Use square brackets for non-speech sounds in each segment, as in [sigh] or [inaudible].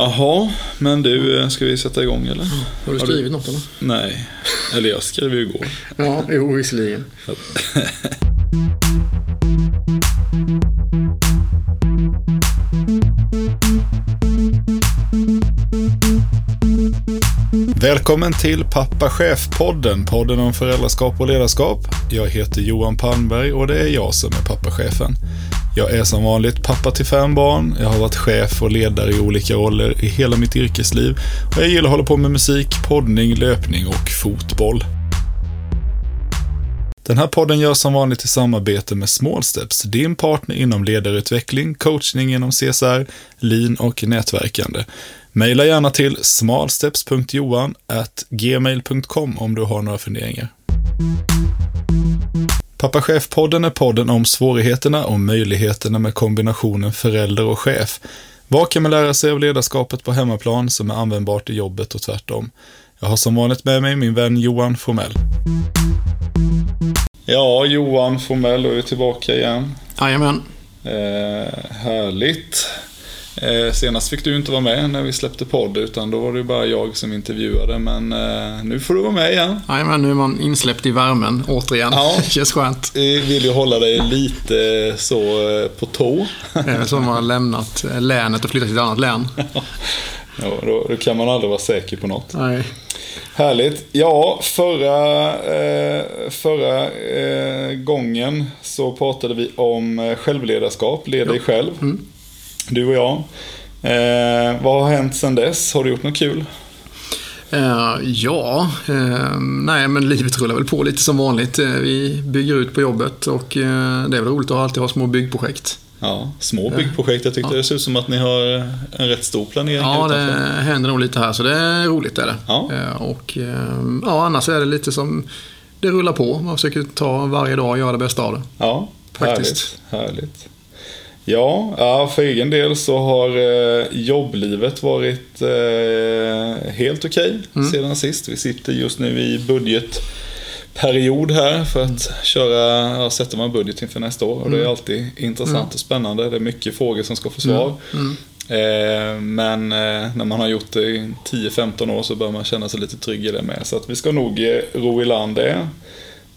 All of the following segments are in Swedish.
Jaha, men du, eh, ska vi sätta igång eller? Har du Har skrivit något eller? Nej, eller jag skrev ju igår. Ja, jo visserligen. Välkommen till Pappa Chef-podden, podden om föräldraskap och ledarskap. Jag heter Johan Palmberg och det är jag som är pappachefen. Jag är som vanligt pappa till fem barn, jag har varit chef och ledare i olika roller i hela mitt yrkesliv och jag gillar att hålla på med musik, poddning, löpning och fotboll. Den här podden görs som vanligt i samarbete med Smallsteps, din partner inom ledarutveckling, coachning inom CSR, lean och nätverkande. Maila gärna till smalsteps.johan.gmail.com om du har några funderingar. Pappa Chef-podden är podden om svårigheterna och möjligheterna med kombinationen förälder och chef. Vad kan man lära sig av ledarskapet på hemmaplan som är användbart i jobbet och tvärtom? Jag har som vanligt med mig min vän Johan Formell. Ja, Johan Formell, då är vi tillbaka igen. Jajamän. Eh, härligt. Eh, senast fick du inte vara med när vi släppte podd, utan då var det bara jag som intervjuade. Men eh, nu får du vara med igen. Jajamän, nu är man insläppt i värmen återigen. Ja. Det [laughs] känns skönt. Vi vill ju hålla dig lite så eh, på tå. Som har lämnat länet och flyttat till ett annat län. [laughs] Ja, då, då kan man aldrig vara säker på något. Nej. Härligt. Ja, förra, eh, förra eh, gången så pratade vi om självledarskap, led dig själv. Du och jag. Eh, vad har hänt sedan dess? Har du gjort något kul? Eh, ja, eh, nej men livet rullar väl på lite som vanligt. Eh, vi bygger ut på jobbet och eh, det är väl roligt att alltid ha små byggprojekt. Ja, små byggprojekt. Jag tyckte det ser ut som att ni har en rätt stor planering Ja, det utanför. händer nog lite här så det är roligt är det. Ja. Eh, Och eh, ja, annars är det lite som det rullar på. Man försöker ta varje dag och göra det bästa av det. Ja, Faktiskt. härligt. härligt. Ja, ja, för egen del så har eh, jobblivet varit eh, helt okej Mm. sedan sist. Vi sitter just nu i budgetperiod här för att köra, ja, sätter man budget inför nästa år. Och det är Mm. alltid intressant och spännande. Det är mycket frågor som ska få svar. Mm. Eh, men eh, när man har gjort det i 10-15 år så bör man känna sig lite trygg i det med. Så att vi ska nog ro i land det.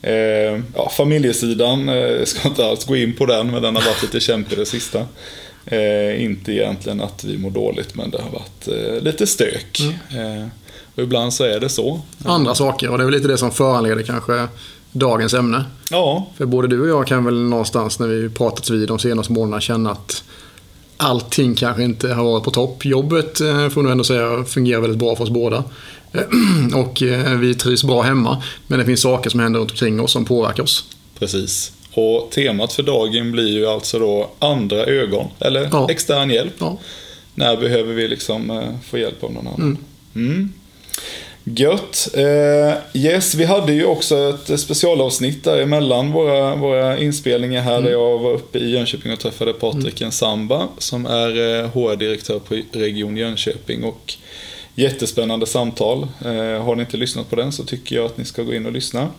Eh, ja, familjesidan, eh, ska inte alls gå in på den, men den har varit lite kämpig det sista. Eh, inte egentligen att vi mår dåligt, men det har varit eh, lite stök. Eh, och ibland så är det så. Andra saker och det är väl lite det som föranleder kanske dagens ämne. Ja, För både du och jag kan väl någonstans när vi pratats vid de senaste månaderna känna att allting kanske inte har varit på topp. Jobbet eh, får nog ändå säga fungerar väldigt bra för oss båda. [clears throat] Och eh, vi trivs bra hemma. Men det finns saker som händer runt omkring oss som påverkar oss. precis. Och temat för dagen blir ju alltså då andra ögon, eller Ja. extern hjälp. Ja, När behöver vi liksom eh, få hjälp av någon annan? Mm. Gött. Eh, yes, vi hade ju också ett specialavsnitt däremellan våra, våra inspelningar här där jag var uppe i Jönköping och träffade Patrik Nsamba som är HR-direktör på Region Jönköping. Och jättespännande samtal. Eh, har ni inte lyssnat på den så tycker jag att ni ska gå in och lyssna.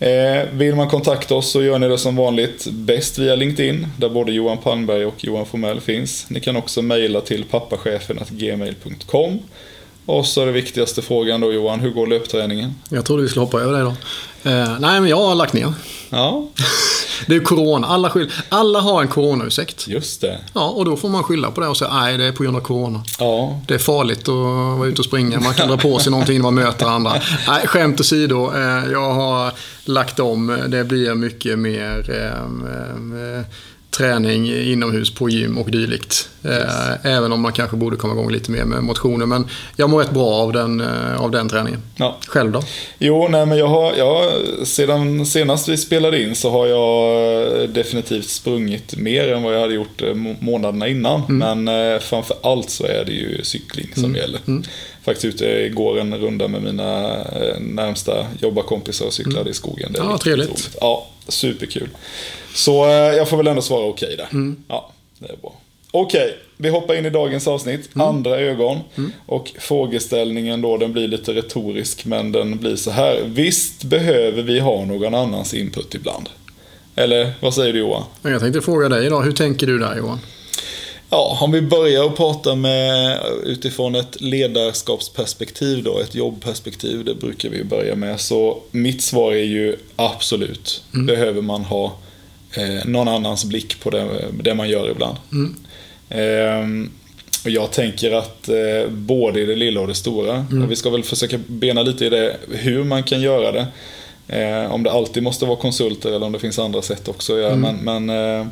Eh, vill man kontakta oss så gör ni det som vanligt bäst via LinkedIn, där både Johan Palmberg och Johan Formell finns. Ni kan också mejla till pappachefen.gmail.com. Och så är det viktigaste frågan då Johan, hur går löpträningen? jag trodde vi skulle hoppa över det då. Eh, nej, men jag har lagt ner. Ja, [laughs] Det är corona. Alla, skyll, alla har en coronaursäkt. just det. Ja, och då får man skylla på det och säga nej, det är på grund av corona. Ja, Det är farligt att vara ute och springa. Man kan dra på sig någonting när man möter andra. Nej, skämt åsido. eh, Jag har lagt om. Det blir mycket mer eh, eh, träning inomhus på gym och dylikt. Eh, Även om man kanske borde komma igång lite mer med motioner. Men jag mår rätt bra av den, eh, av den träningen. ja. Själv då? Jo, nej men jag har, jag, sedan senast vi spelade in så har jag definitivt sprungit mer än vad jag hade gjort eh, må- månaderna innan. Men eh, framför allt så är det ju cykling som gäller. Faktiskt ute igår en runda med mina eh, närmsta jobbarkompisar och cyklade i skogen. Det är Ja, trevligt. roligt. Ja, superkul. Så eh, jag får väl ändå svara okej där. Ja, det är bra. Okej, vi hoppar in i dagens avsnitt. Andra ögon. Och frågeställningen då, den blir lite retorisk, men den blir så här. Visst behöver vi ha någon annans input ibland? Eller vad säger du Johan? Jag tänkte fråga dig idag. Hur tänker du där Johan? Ja, om vi börjar att prata med utifrån ett ledarskapsperspektiv då, ett jobbperspektiv, det brukar vi börja med. Så mitt svar är ju absolut, mm. behöver man ha eh, någon annans blick på det, det man gör ibland. Mm. Eh, och jag tänker att eh, både i det lilla och det stora, mm. och vi ska väl försöka bena lite i det, hur man kan göra det. Eh, om det alltid måste vara konsulter eller om det finns andra sätt också att göra. Mm. Men, men eh,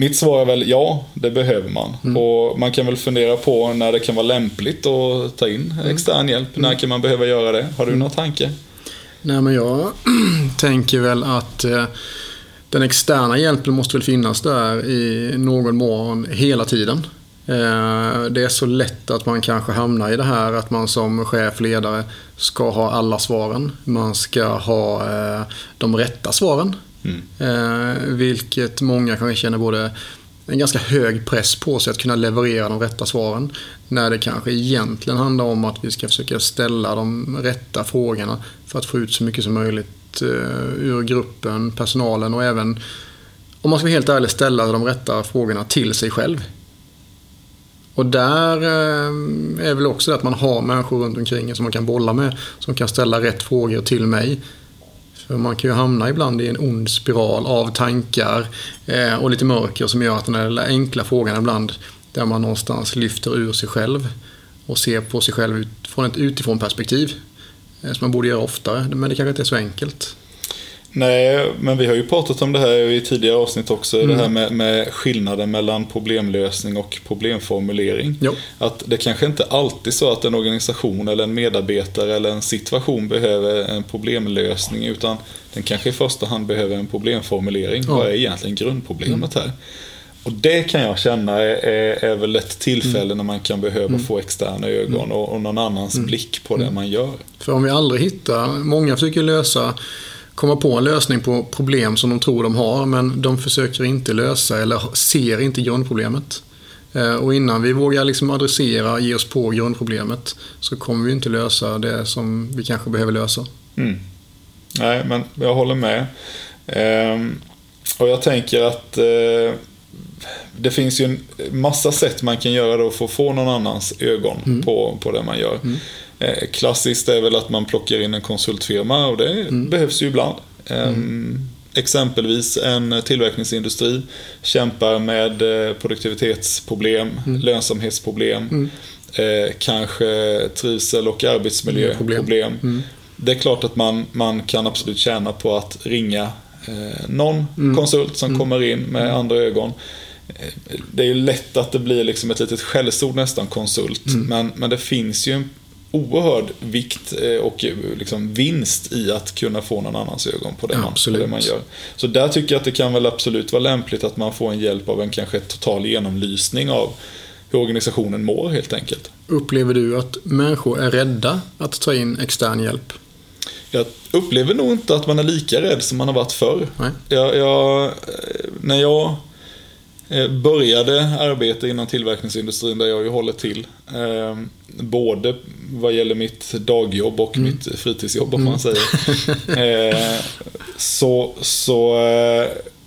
mitt svar är väl ja, det behöver man. Mm. Och man kan väl fundera på när det kan vara lämpligt att ta in mm. extern hjälp. När mm. kan man behöva göra det? Har du några tankar? Nej, men jag [clears throat] tänker väl att eh, den externa hjälpen måste väl finnas där i någon mån hela tiden. Eh, det är så lätt att man kanske hamnar i det här att man som chef, ledare ska ha alla svaren. Man ska ha eh, de rätta svaren. Mm. Vilket många kanske känner både en ganska hög press på sig att kunna leverera de rätta svaren. När det kanske egentligen handlar om att vi ska försöka ställa de rätta frågorna för att få ut så mycket som möjligt eh, ur gruppen, personalen och även, om man ska vara helt ärlig, ställa de rätta frågorna till sig själv. Och där eh, är väl också det att man har människor runt omkring som man kan bolla med. Som kan ställa rätt frågor till mig. För man kan ju hamna ibland i en ond spiral av tankar eh, och lite mörker som gör att den där enkla frågan ibland där man någonstans lyfter ur sig själv och ser på sig själv från ett utifrån perspektiv. Eh, som man borde göra oftare, men det kanske inte är så enkelt. Nej, men vi har ju pratat om det här i tidigare avsnitt också. Mm. Det här med, med, skillnaden mellan problemlösning och problemformulering. Jo. Att det kanske inte alltid är så att en organisation eller en medarbetare eller en situation behöver en problemlösning. Utan den kanske i första hand behöver en problemformulering. Ja. Vad är egentligen grundproblemet mm. här? Och det kan jag känna är, är, är väl ett tillfälle mm. när man kan behöva mm. få externa ögon mm. och, och någon annans mm. blick på det mm. man gör. För om vi aldrig hittar, många försöker lösa komma på en lösning på problem som de tror de har men de försöker inte lösa eller ser inte grundproblemet. Eh, och innan vi vågar liksom adressera, ge oss på grundproblemet så kommer vi inte lösa det som vi kanske behöver lösa. Mm. Nej, men jag håller med. Ehm, och jag tänker att eh, det finns ju en massa sätt man kan göra då för att få någon annans ögon mm. på, på det man gör. Mm. Eh, klassiskt är väl att man plockar in en konsultfirma och det mm. behövs ju ibland. Mm. Exempelvis en tillverkningsindustri kämpar med eh, produktivitetsproblem, mm. lönsamhetsproblem, mm. eh, kanske trivsel och arbetsmiljöproblem. Mm. Det är klart att man, man kan absolut tjäna på att ringa eh, någon mm. konsult som mm. kommer in med andra ögon. Eh, det är ju lätt att det blir liksom ett litet skällsord nästan, konsult. Men, men det finns ju en oerhörd vikt eh, och eh, liksom vinst i att kunna få någon annans ögon på det, man, på det man gör. Så där tycker jag att det kan väl absolut vara lämpligt att man får en hjälp av en kanske total genomlysning av hur organisationen mår helt enkelt. Upplever du att människor är rädda att ta in extern hjälp? Jag upplever nog inte att man är lika rädd som man har varit förr. Nej. Jag, jag, eh, när jag började arbeta inom tillverkningsindustrin där jag ju håller till. Eh, både vad gäller mitt dagjobb och mm. mitt fritidsjobb om man mm. säger. [laughs] Eh, så så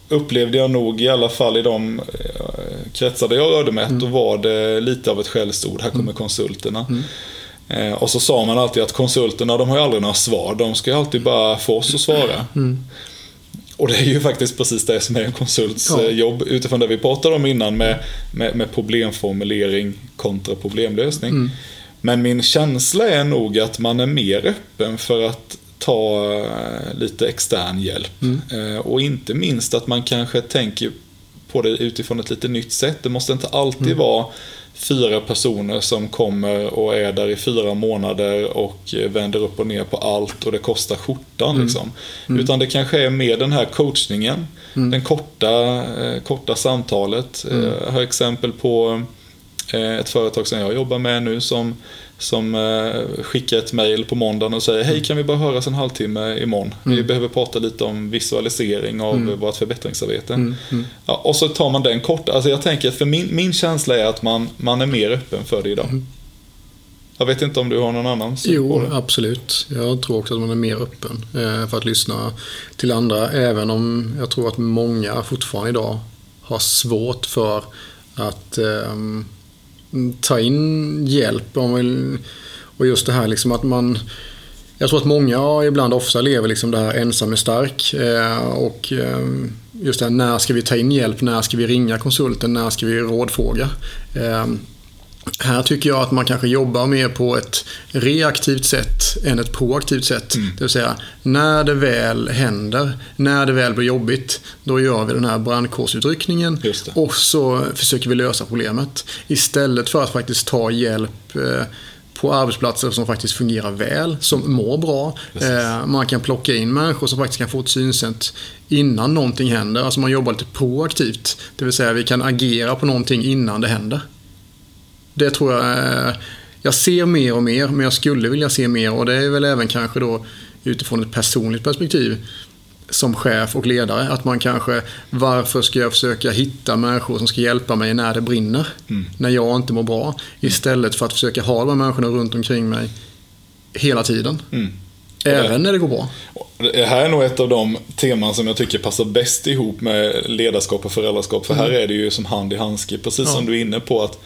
upplevde jag nog i alla fall i de kretsar där jag rörde mig mm. då var det lite av ett skällsord. Här kommer mm. konsulterna. Mm. Och så sa man alltid att konsulterna de har ju aldrig några svar. De ska ju alltid bara få oss att svara. Mm. Och det är ju faktiskt precis det som är en konsults ja. Eh, jobb utifrån det vi pratade om innan med, med, med problemformulering kontra problemlösning. Mm. Men min känsla är nog att man är mer öppen för att ta eh, lite extern hjälp. Mm. Eh, och inte minst att man kanske tänker på det utifrån ett lite nytt sätt. Det måste inte alltid mm. vara fyra personer som kommer och är där i fyra månader och vänder upp och ner på allt och det kostar skjortan. Mm. Liksom. Mm. Utan det kanske är mer den här coachningen, mm. den korta, eh, korta samtalet. Mm. Jag har exempel på eh, ett företag som jag jobbar med nu som som eh, skickar ett mail på måndagen och säger Hej kan vi bara höras en halvtimme imorgon? Mm. Vi behöver prata lite om visualisering av mm. vårt förbättringsarbete. Mm. Mm. Ja, och så tar man den kort. Alltså jag tänker för min, min känsla är att man, man är mer öppen för det idag. Mm. Jag vet inte om du har någon annan syn Jo, på det? absolut. Jag tror också att man är mer öppen eh, för att lyssna till andra. Även om jag tror att många fortfarande idag har svårt för att eh, ta in hjälp. Om vill, och just det här liksom att man jag tror att många ibland ofta lever liksom det här ensam är stark. Eh, och eh, just det här, när ska vi ta in hjälp? När ska vi ringa konsulten? När ska vi rådfråga? Eh, Eh, här tycker jag att man kanske jobbar mer på ett reaktivt sätt än ett proaktivt sätt. Mm. Det vill säga, när det väl händer, när det väl blir jobbigt, då gör vi den här brandkårsutryckningen och så försöker vi lösa problemet. Istället för att faktiskt ta hjälp på arbetsplatser som faktiskt fungerar väl, som mår bra. Eh, man kan plocka in människor som faktiskt kan få ett synsätt innan någonting händer. Alltså man jobbar lite proaktivt. Det vill säga vi kan agera på någonting innan det händer. Det tror jag eh, jag ser mer och mer, men jag skulle vilja se mer och det är väl även kanske då utifrån ett personligt perspektiv som chef och ledare. Att man kanske, varför ska jag försöka hitta människor som ska hjälpa mig när det brinner? Mm. När jag inte mår bra. Istället för att försöka ha de här människorna runt omkring mig hela tiden. Mm. Även när det går bra. Det här är nog ett av de teman som jag tycker passar bäst ihop med ledarskap och föräldraskap. För mm. här är det ju som hand i handske, precis som du är inne på. att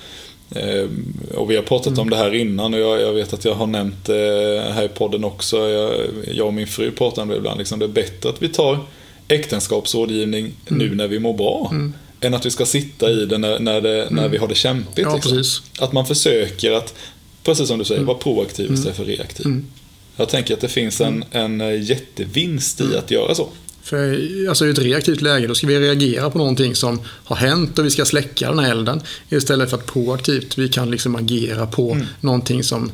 och vi har pratat mm. om det här innan och jag, jag, vet att jag har nämnt det här i podden också. Jag, jag och min fru pratar om det ibland. Liksom, det är bättre att vi tar äktenskapsrådgivning mm. nu när vi mår bra. Mm. Än att vi ska sitta i det när, när, det, när mm. vi har det kämpigt. Ja, liksom. Att man försöker att, precis som du säger, mm. vara proaktiv istället mm. för reaktiv. Jag tänker att det finns en, en jättevinst i att göra så. För alltså i ett reaktivt läge då ska vi reagera på någonting som har hänt och vi ska släcka den här elden. Istället för att proaktivt vi kan liksom agera på mm. någonting som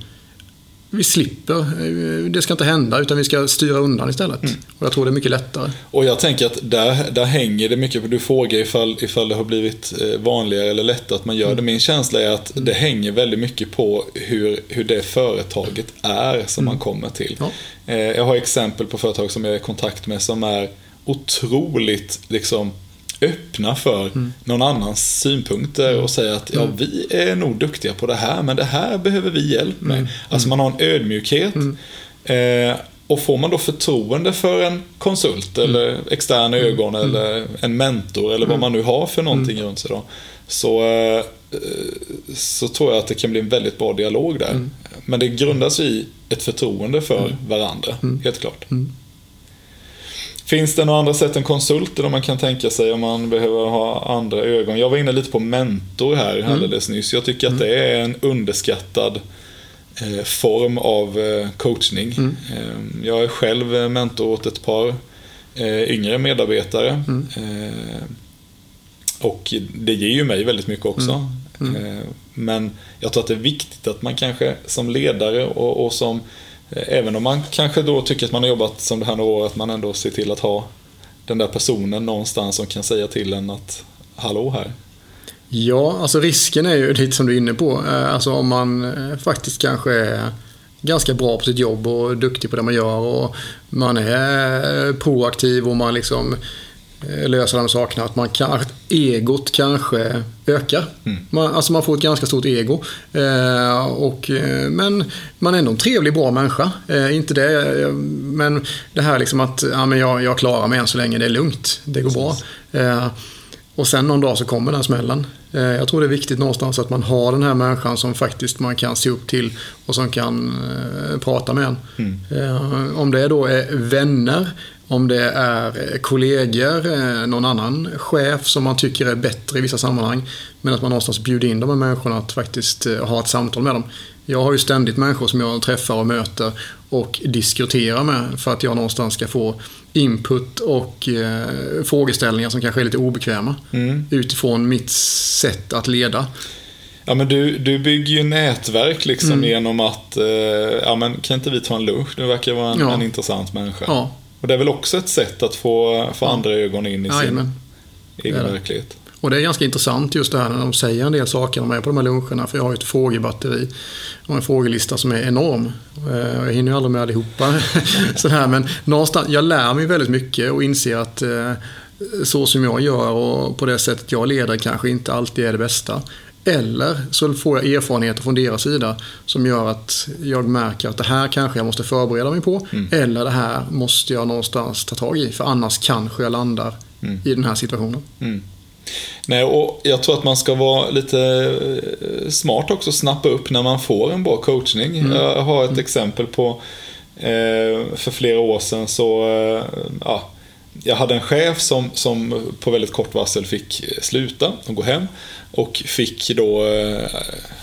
vi slipper. Det ska inte hända utan vi ska styra undan istället. Mm. Och jag tror det är mycket lättare. Och jag tänker att där, där hänger det mycket på, du frågar ifall, ifall det har blivit eh, vanligare eller lättare att man gör mm. det. Min känsla är att det hänger väldigt mycket på hur, hur det företaget är som man mm. kommer till. Ja. Eh, jag har exempel på företag som jag är i kontakt med som är otroligt liksom öppna för mm. någon annans synpunkter mm. och säga att ja, mm. vi är nog duktiga på det här, men det här behöver vi hjälp med. Mm. Alltså man har en ödmjukhet. Mm. Eh, och får man då förtroende för en konsult eller externa ögon eller en mentor eller vad man nu har för någonting runt sig då. Så, eh, så tror jag att det kan bli en väldigt bra dialog där. Men det grundas i ett förtroende för varandra, helt klart. Finns det några andra sätt än konsulter man kan tänka sig om man behöver ha andra ögon? Jag var inne lite på mentor här mm. alldeles nyss. Jag tycker att mm. det är en underskattad eh, form av eh, coachning. Mm. Eh, jag är själv mentor åt ett par yngre medarbetare. Mm. Och det ger ju mig väldigt mycket också. Mm. Mm. Men jag tror att det är viktigt att man kanske som ledare och, och som Eh, även om man kanske då tycker att man har jobbat som det här några år, att man ändå ser till att ha den där personen någonstans som kan säga till en att hallå här. Ja, alltså risken är ju [laughs] lite som du är inne på. Eh, alltså om man eh, faktiskt kanske är ganska bra på sitt jobb och duktig på det man gör och man är proaktiv och man liksom Eh, lösa de sakerna. Att man kan, att egot kanske ökar. Mm. Man, alltså man får ett ganska stort ego. Eh, och, eh, men man är ändå en trevlig, bra människa. Eh, inte det, eh, men det här liksom att ja, men jag, jag klarar mig än så länge, det är lugnt, det går bra. Eh, och sen någon dag så kommer den smällen. Jag tror det är viktigt någonstans att man har den här människan som faktiskt man kan se upp till och som kan prata med en. Mm. Om det då är vänner om det är kollegor, eh, någon annan chef som man tycker är bättre i vissa sammanhang. Men att man någonstans bjuder in de här människorna att faktiskt eh, ha ett samtal med dem. Jag har ju ständigt människor som jag träffar och möter och diskuterar med för att jag någonstans ska få input och eh, frågeställningar som kanske är lite obekväma. Mm. Utifrån mitt sätt att leda. Ja men du, du bygger ju nätverk liksom mm. genom att, eh, ja men kan inte vi ta en lunch? Du verkar vara en, ja. en intressant människa. Ja. Och det är väl också ett sätt att få, få andra ögon in i sin egen verklighet. Och det är ganska intressant just det här när de säger en del saker när de är på de här luncherna. För jag har ju ett frågebatteri och en frågelista som är enorm. Eh, jag hinner ju aldrig med allihopa. [laughs] så här, men någonstans, jag lär mig väldigt mycket och inser att eh, så som jag gör och på det sättet jag leder kanske inte alltid är det bästa. Eller så får jag erfarenheter från deras sida som gör att jag märker att det här kanske jag måste förbereda mig på. Mm. Eller det här måste jag någonstans ta tag i. För annars kanske jag landar mm. i den här situationen. Mm. Nej, och jag tror att man ska vara lite eh, smart också, snappa upp när man får en bra coachning. Mm. Jag har ett mm. exempel på, eh, för flera år sedan så, eh, ja, jag hade en chef som, som på väldigt kort varsel fick sluta och gå hem. Och fick då eh,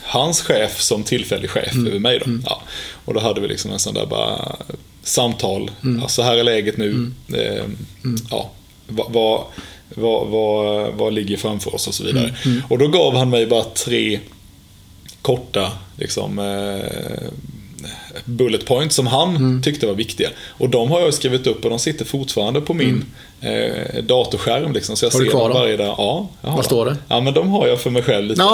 hans chef som tillfällig chef mm. över mig. Då. Mm. Ja. Och då hade vi liksom en sån där bara samtal. Mm. Alltså här är läget nu. Mm. Eh, mm. ja, vad, vad, vad, vad, vad ligger framför oss och så vidare. Mm. Och då gav han mig bara tre korta liksom, eh, bullet points som han mm. tyckte var viktiga. Och de har jag skrivit upp och de sitter fortfarande på min mm eh, datorskärm. Liksom, så jag har du kvar dem? varje dag. Ja, Vad står det? Ja, men de har jag för mig själv lite. [laughs]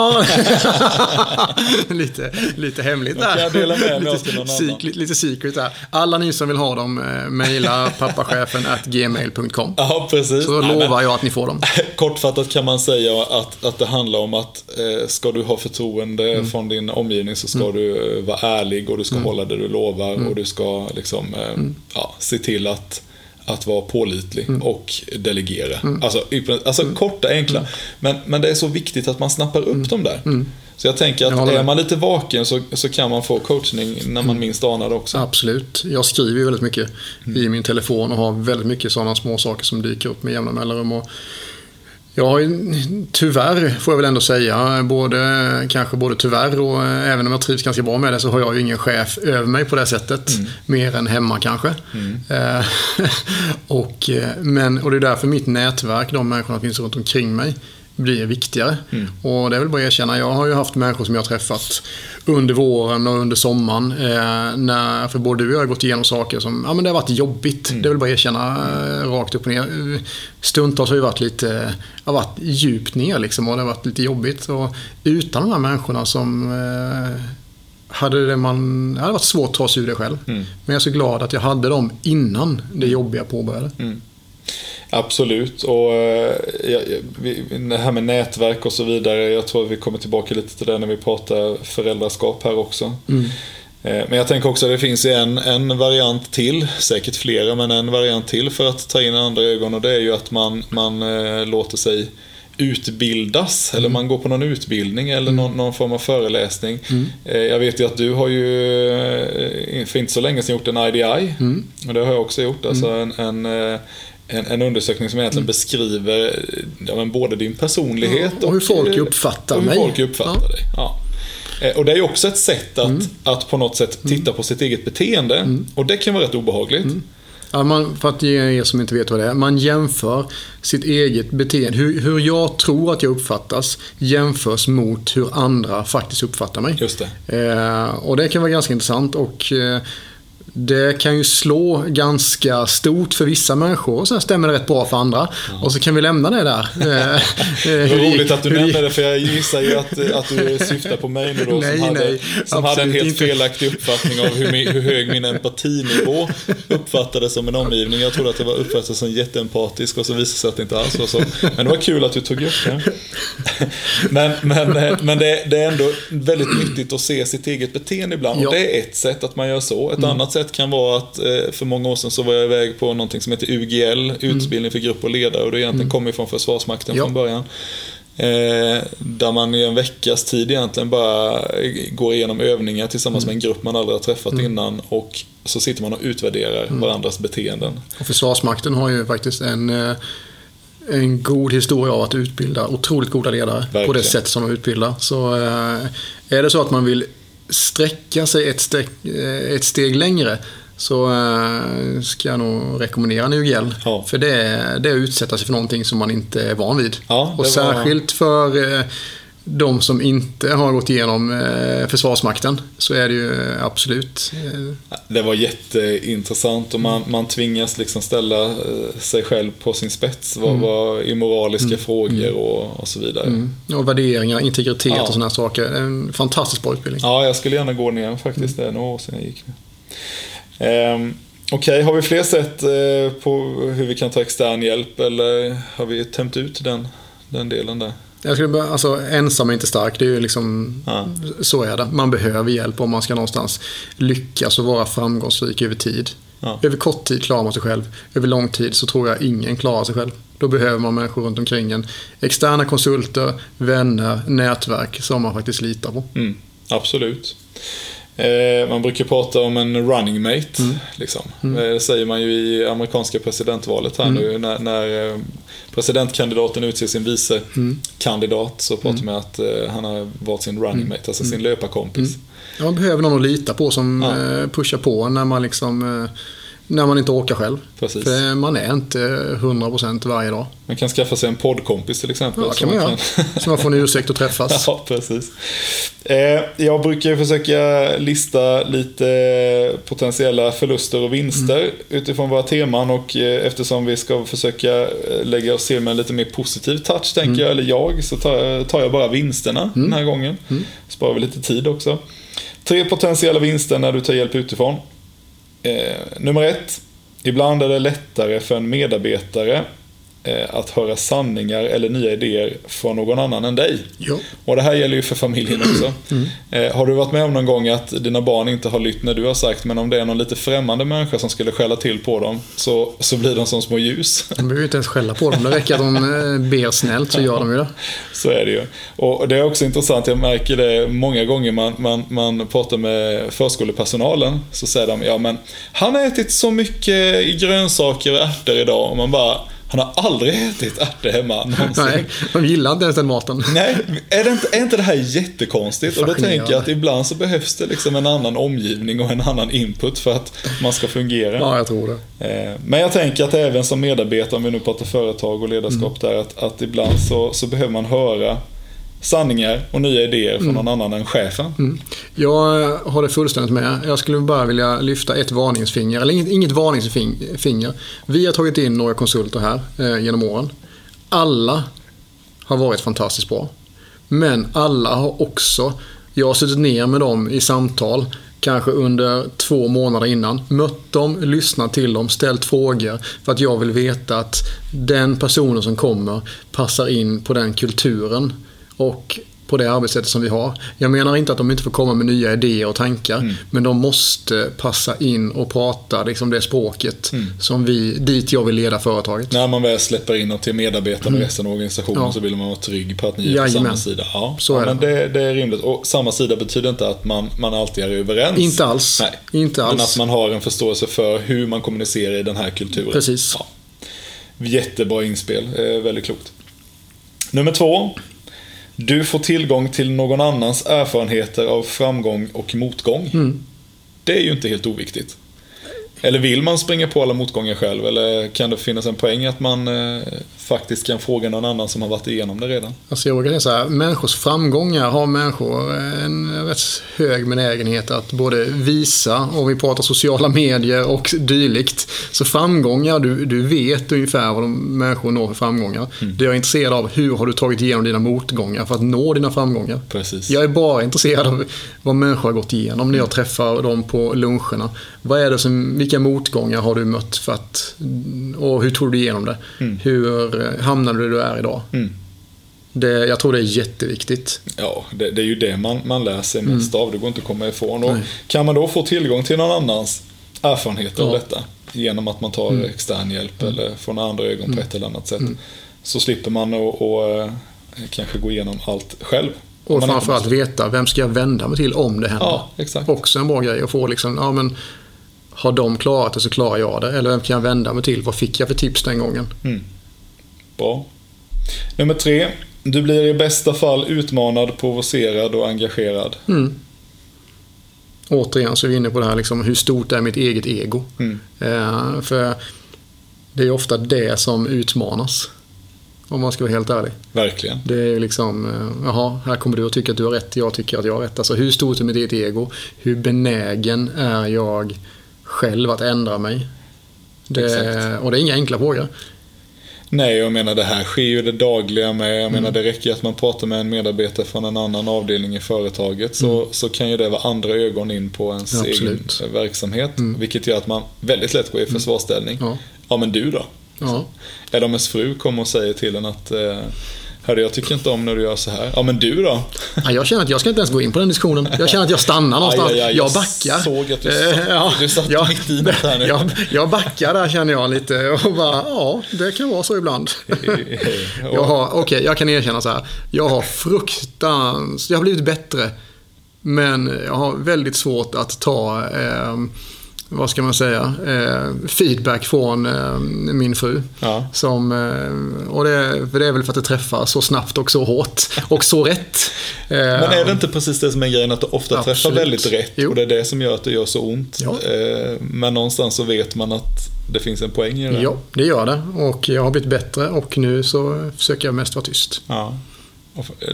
[laughs] Lite, lite hemligt där. Jag dela med mig lite, någon annan. lite secret där. Alla ni som vill ha dem, eh, mejla [laughs] pappachefen at gmail.com. Ja, precis. Så Nej, lovar men, jag att ni får dem. Kortfattat kan man säga att, att det handlar om att eh, ska du ha förtroende mm. från din omgivning så ska mm. du eh, vara ärlig och du ska mm. hålla det du lovar mm. och du ska liksom, eh, mm. ja, se till att att vara pålitlig mm. och delegera. Mm. Alltså, alltså mm. korta, enkla. Mm. Men, men det är så viktigt att man snappar upp mm. dem där. Mm. Så jag tänker att är man lite vaken så, så kan man få coachning när man minst anar det också. Absolut. Jag skriver ju väldigt mycket i min telefon och har väldigt mycket sådana små saker som dyker upp med jämna mellanrum. Och jag har ju, tyvärr, får jag väl ändå säga, både, kanske både tyvärr och eh, även om jag trivs ganska bra med det så har jag ju ingen chef över mig på det sättet. Mm. Mer än hemma kanske. Mm. Eh, [laughs] och, eh, men, och det är därför mitt nätverk, de människorna som finns runt omkring mig, blir viktigare. Mm. Och det är väl bara att erkänna, jag har ju haft människor som jag har träffat under våren och under sommaren. Eh, när, för både du och jag har gått igenom saker som ja, men det har varit jobbigt. Mm. Det är väl bara att erkänna eh, rakt upp och ner. Stundtals har det varit lite har varit djupt ner liksom, och det har varit lite jobbigt. Och utan de här människorna som eh, hade det, man, det hade varit svårt att ta sig ur det själv. Mm. Men jag är så glad att jag hade dem innan det jobbiga påbörjade. Mm. Absolut. Och eh, ja, det här med nätverk och så vidare. Jag tror att vi kommer tillbaka lite till det när vi pratar föräldraskap här också. Mm. Eh, men jag tänker också att det finns en, en variant till, säkert flera, men en variant till för att ta in andra ögon och det är ju att man, man eh, låter sig utbildas mm. eller man går på någon utbildning eller mm. någon, någon, form av föreläsning. Mm. Jag vet ju att du har ju för inte så länge sedan gjort en IDI mm. och det har jag också gjort. Alltså en, en en, en, undersökning som egentligen mm. beskriver ja, men både din personlighet ja, och, hur folk uppfattar och hur folk uppfattar ja. dig. Ja. Eh, och det är ju också ett sätt att, mm. att på något sätt titta på sitt eget beteende. Mm. Och det kan vara rätt obehagligt. Mm. Ja, man, för att ge er som inte vet vad det är. Man jämför sitt eget beteende. Hur, hur jag tror att jag uppfattas jämförs mot hur andra faktiskt uppfattar mig. Just det. Eh, och det kan vara ganska intressant. Och eh, det kan ju slå ganska stort för vissa människor och sen stämmer det rätt bra för andra. Ja. Och så kan vi lämna det där. [laughs] det var roligt att du nämnde det för jag gissar ju att, att du syftar på mig nu då nej, som, hade, som hade en helt inte. felaktig uppfattning av hur, hur hög min empatinivå uppfattades som en omgivning. Jag trodde att det var uppfattat som jätteempatisk och så visade det sig att det inte alls var så. Men det var kul att du tog upp det. Men, men, men det, det är ändå väldigt nyttigt att se sitt eget beteende ibland. Ja. Och det är ett sätt att man gör så. Ett mm. annat sätt kan vara att eh, för många år sedan så var jag iväg på någonting som heter UGL, utbildning mm. för grupp och ledare. Och det egentligen mm. kommer från Försvarsmakten ja. från början. Eh, där man i en veckas tid egentligen bara går igenom övningar tillsammans mm. med en grupp man aldrig har träffat mm. innan. Och så sitter man och utvärderar mm. varandras beteenden. Och Försvarsmakten har ju faktiskt en eh, en god historia av att utbilda otroligt goda ledare Verkligen. på det sätt som de utbildar. Så är det så att man vill sträcka sig ett steg, eh, ett steg längre så äh, ska jag nog rekommendera en UGL. Ja. För det det är att utsätta sig för någonting som man inte är van vid. Ja, och särskilt för äh, de som inte har gått igenom eh, Försvarsmakten så är det ju eh, absolut. Eh, det var jätteintressant och man, man tvingas liksom ställa sig själv på sin spets vad, mm. vad, i moraliska mm. frågor mm. och, och, så vidare. Mm. Och värderingar, integritet ja. och sådana saker. En fantastiskt bra utbildning. Ja, jag skulle gärna gå ner faktiskt. Det är några år sedan jag gick. Um, Okej, okay, har vi fler sätt på hur vi kan ta extern hjälp eller har vi tömt ut den, den delen där? Jag skulle bara, alltså, ensam är inte stark. Det är ju liksom, ja. Så är det. Man behöver hjälp om man ska någonstans lyckas och vara framgångsrik över tid. Ja. Över kort tid klarar man sig själv. Över lång tid så tror jag ingen klarar sig själv. Då behöver man människor runt omkring en. Externa konsulter, vänner, nätverk som man faktiskt litar på. Mm, absolut. Eh, man brukar prata om en running mate. Liksom. Eh, Det säger man ju i amerikanska presidentvalet här nu. När, när eh, presidentkandidaten utser sin vice kandidat så pratar man att eh, han har valt sin running mate, alltså sin löparkompis. Man behöver någon att lita på som Ja. eh, pushar på när man liksom eh, när man inte orkar själv. Precis. För man är inte 100% varje dag. Man kan skaffa sig en poddkompis till exempel. Ja, kan man göra. Så man får en ursäkt att träffas. [laughs] Ja, precis. Eh, jag brukar försöka lista lite potentiella förluster och vinster utifrån våra teman och eh, eftersom vi ska försöka eh, lägga oss till med en lite mer positiv touch, tänker jag, eller jag, så tar, jag bara vinsterna den här gången. Sparar vi lite tid också. Tre potentiella vinster när du tar hjälp utifrån. Eh, nummer ett. Ibland är det lättare för en medarbetare att höra sanningar eller nya idéer från någon annan än dig. Jo. Och det här gäller ju för familjen [clears throat] också. Eh, har du varit med om någon gång att dina barn inte har lytt när du har sagt, men om det är någon lite främmande människa som skulle skälla till på dem, så, så blir de som små ljus. De behöver ju inte ens skälla på dem. Det räcker att de eh, ber snällt så gör de ju det. [laughs] Så är det ju. Och det är också intressant, jag märker det många gånger man, man, man pratar med förskolepersonalen. Så säger de, ja men han har ätit så mycket grönsaker och ärtor idag. Och man bara, han har aldrig ätit ärtor hemma någonsin. Nej, de gillar inte ens den maten. Nej, är, det inte, är inte det här jättekonstigt? Och då tänker jag att ibland så behövs det liksom en annan omgivning och en annan input för att man ska fungera. Ja, jag tror det. Eh, Men jag tänker att även som medarbetare, om vi nu pratar företag och ledarskap Mm. där, att, att ibland så, så behöver man höra sanningar och nya idéer från någon annan än chefen. Mm. Jag eh, håller fullständigt med. Jag skulle bara vilja lyfta ett varningsfinger, eller inget, inget varningsfinger. Vi har tagit in några konsulter här eh, genom åren. Alla har varit fantastiskt bra. Men alla har också, jag har suttit ner med dem i samtal, kanske under två månader innan, mött dem, lyssnat till dem, ställt frågor för att jag vill veta att den personen som kommer passar in på den kulturen och på det arbetssättet som vi har. Jag menar inte att de inte får komma med nya idéer och tankar, men de måste passa in och prata liksom det språket som vi, dit jag vill leda företaget. När man väl släpper in dem till medarbetarna och resten av organisationen Mm. Ja. så vill man vara trygg på att ni är på Jajamän. samma sida. Ja, Så ja, är men det. det, det är rimligt. Och samma sida betyder inte att man, man alltid är överens. Inte alls. Nej. Inte Men alls. att man har en förståelse för hur man kommunicerar i den här kulturen. Precis. Ja. Jättebra inspel, eh, väldigt klokt. Nummer två. Du får tillgång till någon annans erfarenheter av framgång och motgång. Mm. Det är ju inte helt oviktigt. Eller vill man springa på alla motgångar själv? Eller kan det finnas en poäng att man eh, faktiskt kan fråga någon annan som har varit igenom det redan? Alltså jag brukar säga människors framgångar har människor en rätt hög benägenhet att både visa, om vi pratar sociala medier och dylikt. Så framgångar, du, du vet ungefär vad de människor når för framgångar. Det jag är intresserad av, hur har du tagit igenom dina motgångar för att nå dina framgångar? Precis. Jag är bara intresserad av vad människor har gått igenom när jag träffar dem på luncherna. Vad är det som, vilka motgångar har du mött för att, och hur tog du igenom det? Hur eh, hamnade du där du är idag? Mm. Det, jag tror det är jätteviktigt. Ja, det, det är ju det man, man lär sig mest av. Det går inte att komma ifrån. Och Mm. Nej. kan man då få tillgång till någon annans erfarenheter av Ja. Mm. detta genom att man tar extern hjälp eller från andra ögon på ett eller annat sätt. Så slipper man att och, eh, kanske gå igenom allt själv. Och framförallt veta, vem ska jag vända mig till om det händer? Ja, exakt. Också en bra grej att få liksom, ja men har de klarat det så klarar jag det. Eller vem kan jag vända mig till? Vad fick jag för tips den gången? Bra. Nummer tre. Du blir i bästa fall utmanad, provocerad och engagerad. Mm. Återigen så är vi inne på det här liksom, hur stort är mitt eget ego? Mm. Eh, för det är ofta det som utmanas. Om man ska vara helt ärlig. Verkligen. Det är liksom, eh, jaha, här kommer du att tycka att du har rätt, jag tycker att jag har rätt. Alltså hur stort är mitt eget ego? Hur benägen är jag själv att ändra mig? Det, och det är inga enkla frågor. Nej, jag menar det här sker ju det dagliga med. Jag Mm. menar det räcker att man pratar med en medarbetare från en annan avdelning i företaget så, så kan ju det vara andra ögon in på ens egen absolut. eh, verksamhet. Vilket gör att man väldigt lätt går i försvarsställning. Ja. Ja, men du då? Ja. Eller om ens fru kommer och säger till en att eh, Hörde, jag tycker inte om när du gör så här. Ja, men du då? Ja, jag känner att jag ska inte ens gå in på den diskussionen. Jag känner att jag stannar någonstans. Aj, aj, aj, jag backar. såg att du Eh, satt- ja, du satt jag, mitt i något här nu. Jag, jag backar där känner jag lite och bara, ja, det kan vara så ibland. [laughs] Jag har, okej, jag kan erkänna så här. Jag har fruktans... Jag har blivit bättre. Men jag har väldigt svårt att ta, eh, vad ska man säga, eh, feedback från eh, min fru. Ja. Som, eh, och det, det är väl för att det träffar så snabbt och så hårt och så rätt. Eh, Men är det inte precis det som är grejen, att det ofta träffar Absolut. väldigt rätt? Jo. Och det är det som gör att det gör så ont. Ja. Eh, Men någonstans så vet man att det finns en poäng i det. Ja, det gör det. Och jag har blivit bättre och nu så försöker jag mest vara tyst. Ja.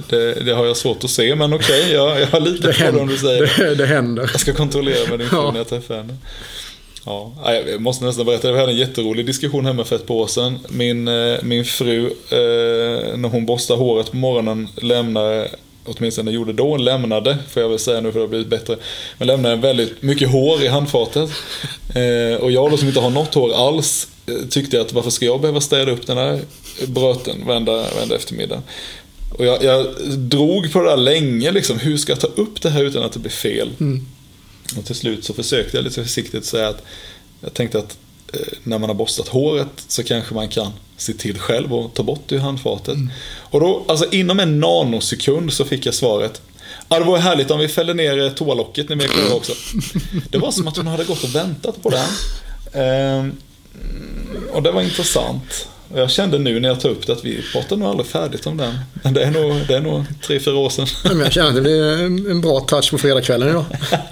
Det, det har jag svårt att se, men okej, jag, jag har lite Det, på det om du säger det. det, det händer. Jag ska kontrollera med din fru Ja. när jag träffar henne. Ja, jag måste nästan berätta, vi hade en jätterolig diskussion hemma för ett par år sedan. Min, eh, min fru, eh, när hon borstar håret på morgonen, lämnar, åtminstone gjorde då, lämnade, får jag väl säga nu för det har blivit bättre, men lämnade väldigt mycket hår i handfatet. Eh, och jag då som inte har något hår alls, eh, tyckte att varför ska jag behöva städa upp den här bröten varenda, varenda eftermiddag? Och jag, jag drog på det där länge, liksom, hur ska jag ta upp det här utan att det blir fel? Och till slut så försökte jag lite försiktigt säga att jag tänkte att eh, när man har borstat håret så kanske man kan se till själv och ta bort det ur handfatet. Och då, alltså inom en nanosekund så fick jag svaret Ja, det vore härligt om vi fällde ner eh, toalocket när vi är klara [sniffs] också. Det var som att hon hade gått och väntat på det. Ehm, och det var intressant. Och jag kände nu när jag tar upp det att vi pratar nog aldrig färdigt om den. Men det är nog, det är nog tre, fyra år sedan. Men jag känner att det blir en bra touch på fredagskvällen idag. [laughs]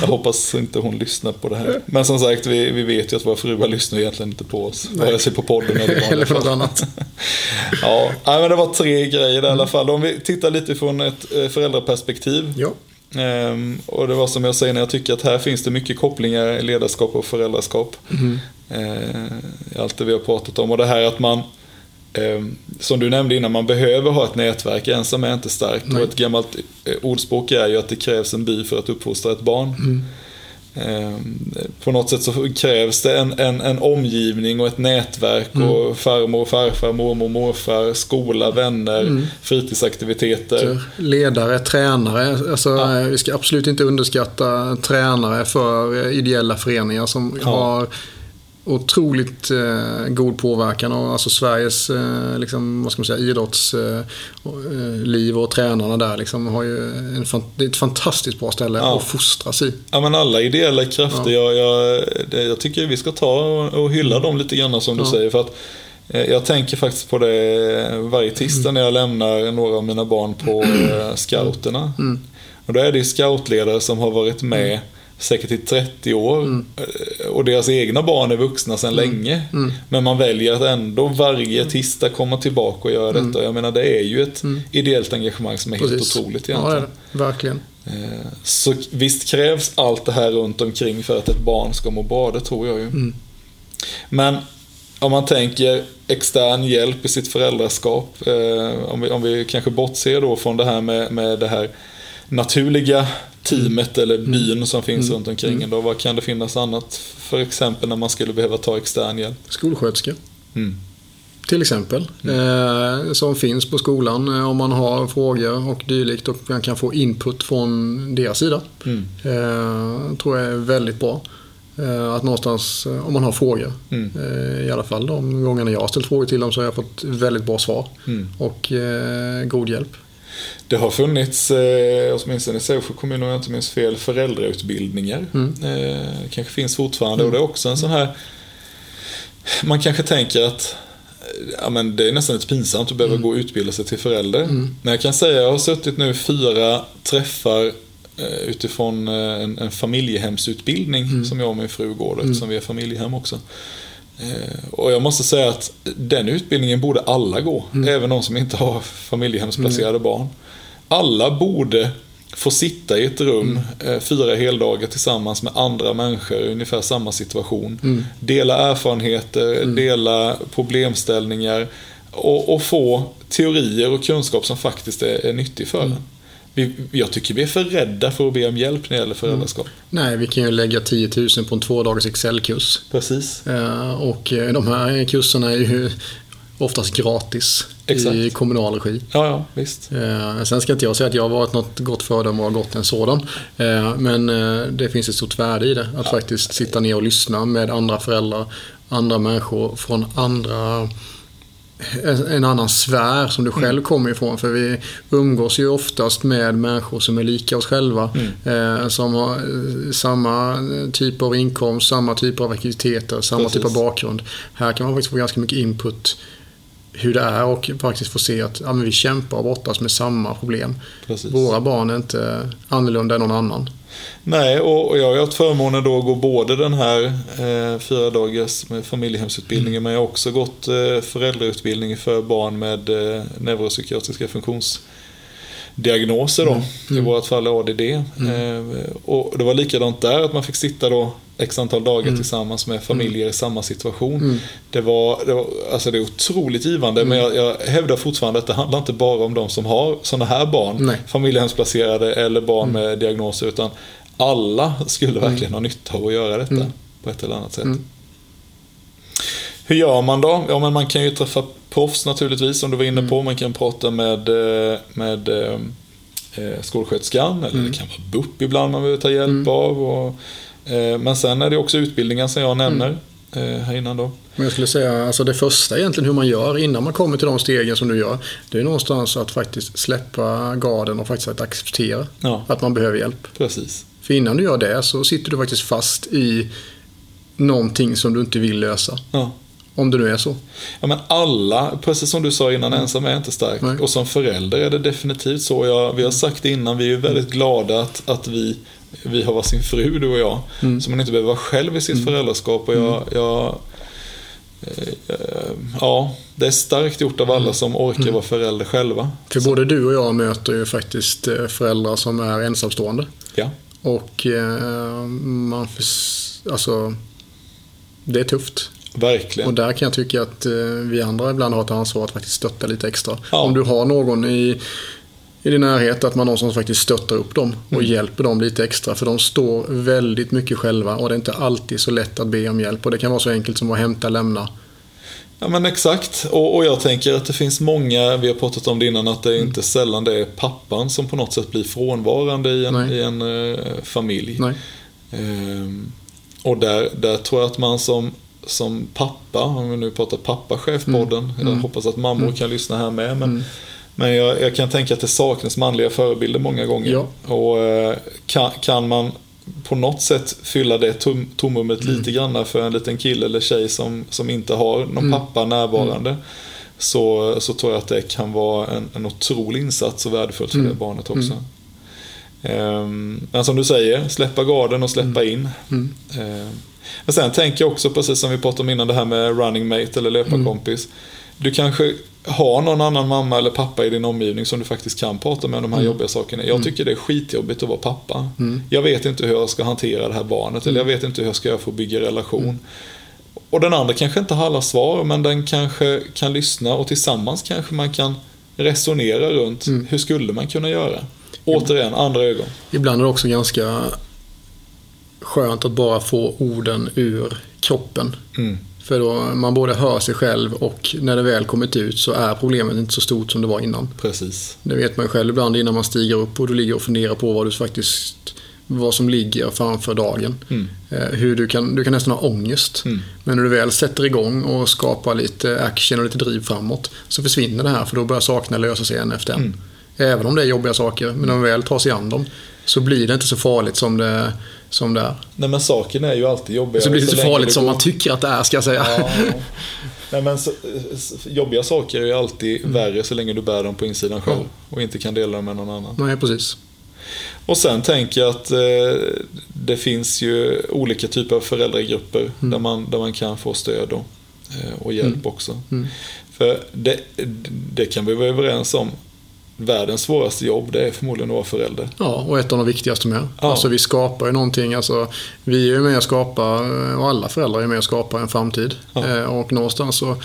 Jag hoppas inte hon lyssnar på det här. Men som sagt, vi, vi vet ju att våra fruar lyssnar egentligen inte på oss. Vare sig på podden eller [laughs] Eller på något annat. [laughs] Ja, men det var tre grejer där i alla fall. Om vi tittar lite från ett eh, föräldraperspektiv. Ja. Ehm, och det var som jag säger när jag tycker att här finns det mycket kopplingar i ledarskap och föräldraskap. Mm. I allt det vi har pratat om. Och det här att man, ehm, som du nämnde innan, man behöver ha ett nätverk. Ensam är inte stark. Nej. Och ett gammalt eh, ordspråk är ju att det krävs en by för att uppfostra ett barn. Mm. Ehm, På något sätt så krävs det en, en, en omgivning och ett nätverk Mm. och farmor, farfar, mormor, morfar, skola, vänner, Mm. fritidsaktiviteter. Ledare, tränare. Alltså, Ja. eh, Vi ska absolut inte underskatta tränare för eh, ideella föreningar som Ja. har otroligt eh, god påverkan. Och alltså Sveriges eh, liksom, vad ska man säga, idrottsliv eh, liv och tränarna där liksom, har ju en, det är ett fantastiskt bra ställe Ja. att fostras i. Ja men alla ideella krafter, jag, jag, det, jag tycker vi ska ta och, och hylla dem lite grann som du Ja. säger. För att eh, jag tänker faktiskt på det varje tisdag när jag lämnar några av mina barn på eh, scouterna. Mm. Och då är det scoutledare som har varit med säkert i 30 år. Mm. Eh, Och deras egna barn är vuxna sedan länge. Mm. Men man väljer att ändå varje tisdag komma tillbaka och göra detta. Jag menar det är ju ett ideellt engagemang som är helt Mm. Precis. otroligt Ja, det egentligen. är det. Verkligen. Eh, Så visst krävs allt det här runt omkring för att ett barn ska må bra, det tror jag ju. Mm. Men om man tänker extern hjälp i sitt föräldraskap, eh, om, vi, om vi kanske bortser då från det här med, med det här naturliga teamet eller byn som finns runt omkring en då, vad kan det finnas annat för exempel när man skulle behöva ta extern hjälp? Skolsköterska. Mm. Till exempel. Eh, som finns på skolan eh, om man har frågor och dylikt och man kan få input från deras sida. Mm. Eh, tror jag är väldigt bra. Eh, att någonstans, eh, om man har frågor. Mm. Eh, I alla fall de gångerna jag har ställt frågor till dem så har jag fått väldigt bra svar. Mm. Och eh, god hjälp. Det har funnits, eh, åtminstone i Sävsjö kommun om jag inte minns fel, föräldrautbildningar. Mm. Eh, kanske finns fortfarande och det är också en sån här... Man kanske tänker att ja, men det är nästan lite pinsamt att behöva Mm. gå och utbilda sig till förälder. Men jag kan säga, jag har suttit nu fyra träffar eh, utifrån eh, en, en familjehemsutbildning Mm. som jag och min fru går, då, eftersom vi är familjehem också. Eh, Och jag måste säga att den utbildningen borde alla gå, Mm. även de som inte har familjehemsplacerade barn. Alla borde få sitta i ett rum Mm. eh, fyra heldagar tillsammans med andra människor i ungefär samma situation. Mm. Dela erfarenheter, dela problemställningar och, och få teorier och kunskap som faktiskt är, är nyttig för Mm. en. Vi, jag tycker vi är för rädda för att be om hjälp när det gäller föräldraskap. Nej, vi kan ju lägga 10 000 på en två dagars Excel-kurs. Precis. Eh, och eh, de här kurserna är ju oftast gratis Exakt. i kommunal regi. Ja, ja, visst. Eh, sen ska inte jag säga att jag har varit något gott föredöme och har gått en sådan. Eh, men eh, det finns ett stort värde i det. Att faktiskt sitta ner och lyssna med andra föräldrar, andra människor från andra en, annan sfär som du själv kommer ifrån. För vi umgås ju oftast med människor som är lika oss själva. Eh, som har eh, samma typ av inkomst, samma typ av aktiviteter, samma Precis. typ av bakgrund. Här kan man faktiskt få ganska mycket input hur det är och faktiskt få se att ja, men vi kämpar och brottas med samma problem. Precis. Våra barn är inte annorlunda än någon annan. Nej, och jag har haft förmånen då att gå både den här eh, fyra dagars med familjehemsutbildningen men jag har också gått eh, föräldrautbildning för barn med eh, neuropsykiatriska funktionsdiagnoser då. I vårt fall ADD. Eh, och det var likadant där, att man fick sitta då x antal dagar tillsammans med familjer i samma situation. Det, var, det, var, alltså det är otroligt givande men jag, jag hävdar fortfarande att det handlar inte bara om de som har sådana här barn, Nej. familjehemsplacerade eller barn med diagnoser utan alla skulle verkligen ha nytta av att göra detta på ett eller annat sätt. Hur gör man då? Ja, men man kan ju träffa proffs naturligtvis som du var inne på. Man kan prata med, eh, med eh, eh, skolsköterskan eller det kan vara BUP ibland man behöver ta hjälp av. Och, eh, men sen är det också utbildningen som jag nämner eh, här innan då. Men jag skulle säga, alltså det första egentligen hur man gör innan man kommer till de stegen som du gör. Det är någonstans att faktiskt släppa garden och faktiskt att acceptera Ja. att man behöver hjälp. Precis. För innan du gör det så sitter du faktiskt fast i någonting som du inte vill lösa. Ja. Om det nu är så. Ja men alla, precis som du sa innan, ensam är inte stark. Nej. Och som förälder är det definitivt så. Jag, vi har sagt det innan, vi är väldigt glada att, att vi, vi har varsin fru, du och jag. Så man inte behöver vara själv i sitt föräldraskap. Och jag, jag, eh, ja, det är starkt gjort av alla som orkar vara förälder själva. För både du och jag möter ju faktiskt eh, föräldrar som är ensamstående. Ja, Och eh, man... Alltså... Det är tufft. Verkligen. Och där kan jag tycka att eh, vi andra ibland har ett ansvar att faktiskt stötta lite extra. Ja. Om du har någon i, i din närhet, att man någonstans faktiskt stöttar upp dem och Mm. hjälper dem lite extra. För de står väldigt mycket själva och det är inte alltid så lätt att be om hjälp. Och det kan vara så enkelt som att hämta, lämna. Ja men exakt. Och, och jag tänker att det finns många, vi har pratat om det innan, att det är inte sällan det är pappan som på något sätt blir frånvarande i en, i en eh, familj. Ehm, och där, där tror jag att man som, som pappa, om vi nu pratar pappachefpodden, jag hoppas att mammor kan lyssna här med. Men, men jag, jag kan tänka att det saknas manliga förebilder många gånger. Ja. Och eh, kan, kan man på något sätt fylla det tom, tomrummet lite grann för en liten kille eller tjej som, som inte har någon pappa närvarande. Så, så tror jag att det kan vara en, en otrolig insats och värdefullt för det barnet också. Ehm, Men som du säger, släppa garden och släppa in. Men sen tänker jag också, precis som vi pratade om innan, det här med running mate eller löparkompis. Du kanske har någon annan mamma eller pappa i din omgivning som du faktiskt kan prata med om de här jobbiga sakerna. Jag tycker det är skitjobbigt att vara pappa. Jag vet inte hur jag ska hantera det här barnet eller jag vet inte hur jag ska göra för att bygga relation. Och den andra kanske inte har alla svar, men den kanske kan lyssna och tillsammans kanske man kan resonera runt hur skulle man kunna göra. Återigen, andra ögon. Ibland är det också ganska skönt att bara få orden ur kroppen. Mm. För då man både hör sig själv och när det väl kommit ut så är problemet inte så stort som det var innan. Precis. Det vet man ju själv ibland innan man stiger upp och du ligger och funderar på vad du faktiskt vad som ligger framför dagen. Mm. Eh, Hur du kan, du kan nästan ha ångest. Mm. Men när du väl sätter igång och skapar lite action och lite driv framåt så försvinner det här för då börjar sakerna lösa sig en efter en. Mm. Även om det är jobbiga saker, men när man väl tar sig an dem så blir det inte så farligt som det, som det är. Nej men saken är ju alltid jobbiga. Så blir det så länge farligt som går- man tycker att det är, ska jag säga. Ja. Nej men så, så, jobbiga saker är ju alltid värre så länge du bär dem på insidan själv. Och inte kan dela dem med någon annan. Nej, precis. Och sen tänker jag att eh, det finns ju olika typer av föräldragrupper där, man, där man kan få stöd och, eh, och hjälp också. För det, det kan vi vara överens om. Världens svåraste jobb det är förmodligen att vara förälder. Ja, och ett av de viktigaste med. Ja. Alltså vi skapar ju någonting, alltså, vi är ju med och skapar, och alla föräldrar är med och skapar en framtid. Ja. Eh, Och någonstans så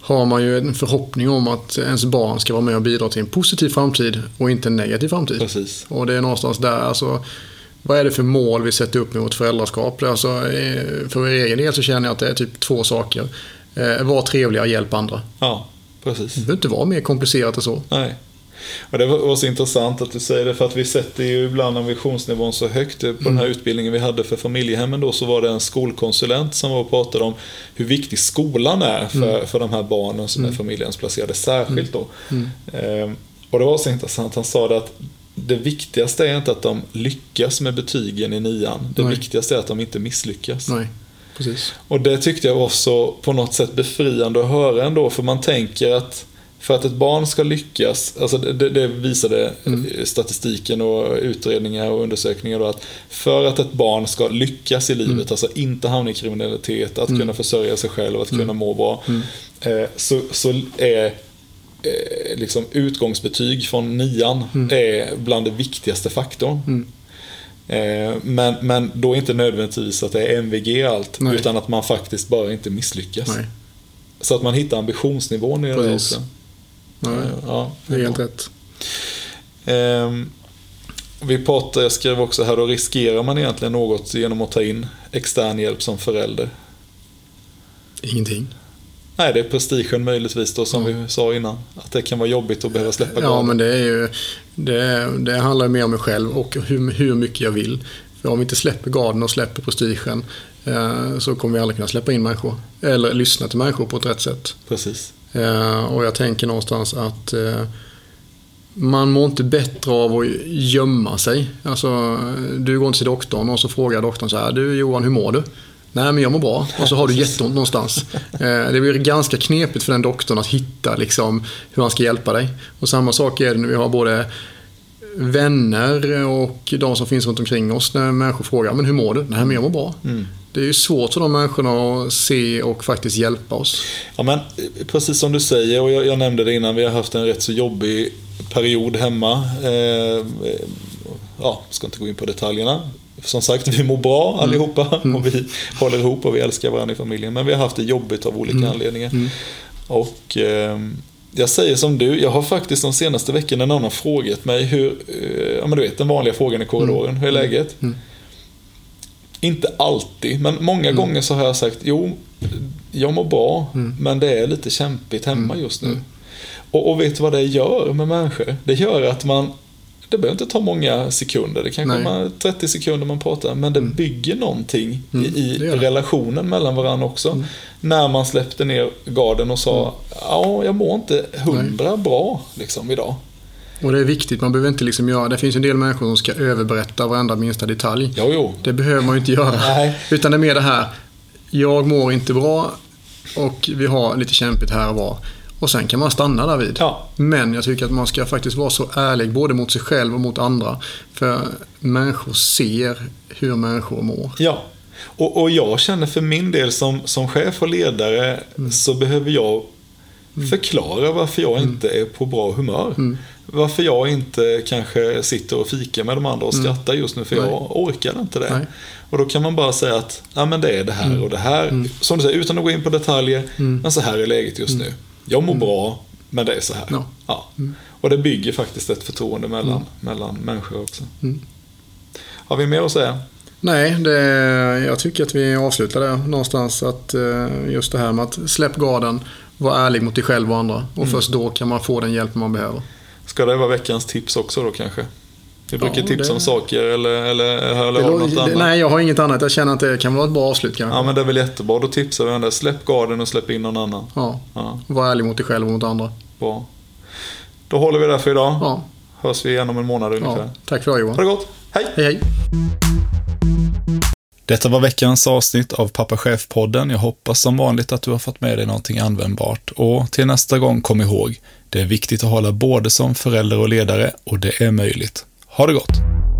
har man ju en förhoppning om att ens barn ska vara med och bidra till en positiv framtid och inte en negativ framtid. Precis. Och det är någonstans där, alltså, vad är det för mål vi sätter upp med vårt föräldraskap? Alltså, eh, för egen del så känner jag att det är typ två saker. Eh, var trevliga, hjälp andra. Ja, precis. Det behöver inte vara mer komplicerat än så. Nej. Och det var så intressant att du säger det, för att vi sätter ju ibland ambitionsnivån så högt. På den här utbildningen vi hade för familjehemmen då så var det en skolkonsulent som var och pratade om hur viktig skolan är för, för de här barnen som är familjehemsplacerade, särskilt då. Ehm, och det var så intressant, han sa det att det viktigaste är inte att de lyckas med betygen i nian. Det Nej. viktigaste är att de inte misslyckas. Nej, precis. Och det tyckte jag var så på något sätt befriande att höra ändå, för man tänker att för att ett barn ska lyckas, alltså det, det visade statistiken och utredningar och undersökningar då att för att ett barn ska lyckas i livet, alltså inte hamna i kriminalitet, att kunna försörja sig själv, att kunna må bra, eh, så, så är eh, liksom utgångsbetyg från nian är bland det viktigaste faktorn. Eh, Men, men då inte nödvändigtvis att det är MVG allt, Nej. utan att man faktiskt bara inte misslyckas. Nej, Så att man hittar ambitionsnivån i det också. Nej, Eh, Ja, det är helt rätt. Ehm, vi pratade, jag skrev också här, då riskerar man egentligen något genom att ta in extern hjälp som förälder? Ingenting. Nej, det är prestigen möjligtvis då som vi sa innan. Att det kan vara jobbigt att behöva släppa Ja, garden. men det är ju... Det, det handlar mer om mig själv och hur, hur mycket jag vill. För om vi inte släpper garden och släpper prestigen eh, så kommer vi aldrig kunna släppa in människor. Eller lyssna till människor på ett rätt sätt. Precis. Eh, och jag tänker någonstans att eh, man mår inte bättre av att gömma sig. Alltså, du går inte till doktorn och så frågar doktorn så här, du Johan, hur mår du? Nej, men jag mår bra. Och så har du jätteont någonstans. Eh, det blir ganska knepigt för den doktorn att hitta liksom, hur han ska hjälpa dig. Och samma sak är det när vi har både vänner och de som finns runt omkring oss när människor frågar, men hur mår du? Nej, men jag mår bra. Det är ju svårt för de människorna att se och faktiskt hjälpa oss. Ja, men precis som du säger, och jag, jag nämnde det innan, vi har haft en rätt så jobbig period hemma. Eh, eh, ja, ska inte gå in på detaljerna. Som sagt, vi mår bra allihopa och vi håller ihop och vi älskar varandra i familjen. Men vi har haft det jobbigt av olika anledningar. Och eh, jag säger som du, jag har faktiskt de senaste veckorna någon har frågat mig hur, eh, ja men du vet den vanliga frågan i korridoren, hur är läget? Inte alltid, men många gånger så har jag sagt jo, jag mår bra, men det är lite kämpigt hemma just nu. Och, och vet du vad det gör med människor? Det gör att man, det behöver inte ta många sekunder, det kanske Nej. man 30 sekunder man pratar, men det bygger någonting i, i relationen mellan varandra också. När man släppte ner garden och sa, ja, jag mår inte hundra bra liksom idag. Och det är viktigt, man behöver inte liksom göra, det finns en del människor som ska överberätta varenda minsta detalj. Jo, jo. Det behöver man ju inte göra. Nej. Utan det är mer det här, jag mår inte bra och vi har lite kämpigt här och var. Och sen kan man stanna där vid. Ja. Men jag tycker att man ska faktiskt vara så ärlig både mot sig själv och mot andra. För människor ser hur människor mår. Ja, och, och jag känner för min del som, som chef och ledare så behöver jag förklara varför jag inte är på bra humör. Varför jag inte kanske sitter och fikar med de andra och skrattar just nu, för Nej. jag orkar inte det. Nej. Och då kan man bara säga att ja, men det är det här och det här. Som du säger, utan att gå in på detaljer, men så här är läget just nu. Jag mår bra, men det är så här. Ja. Och det bygger faktiskt ett förtroende mellan, mellan människor också. Har vi mer att säga? Nej, det, jag tycker att vi avslutar där någonstans. Att eh, just det här med att släpp garden, var ärlig mot dig själv och andra. Och först då kan man få den hjälp man behöver. Ska det vara veckans tips också då kanske? Vi brukar Ja, tipsa det- om saker eller, eller, eller Det har du något annat? nej, jag har inget annat. Jag känner att det kan vara ett bra avslut kanske. Ja men det är väl jättebra, då tipsar vi om det. Släpp garden och släpp in någon annan. Ja. Ja, Var ärlig mot dig själv och mot andra. bra. Då håller vi där för idag. Ja. Hörs vi igen om en månad ungefär. Ja. Tack för det Johan. Ha det gott, hej! Hej hej. Detta var veckans avsnitt av Pappa Chef-podden. Jag hoppas som vanligt att du har fått med dig någonting användbart. Och till nästa gång, kom ihåg, det är viktigt att hålla både som förälder och ledare och det är möjligt. Ha det gott!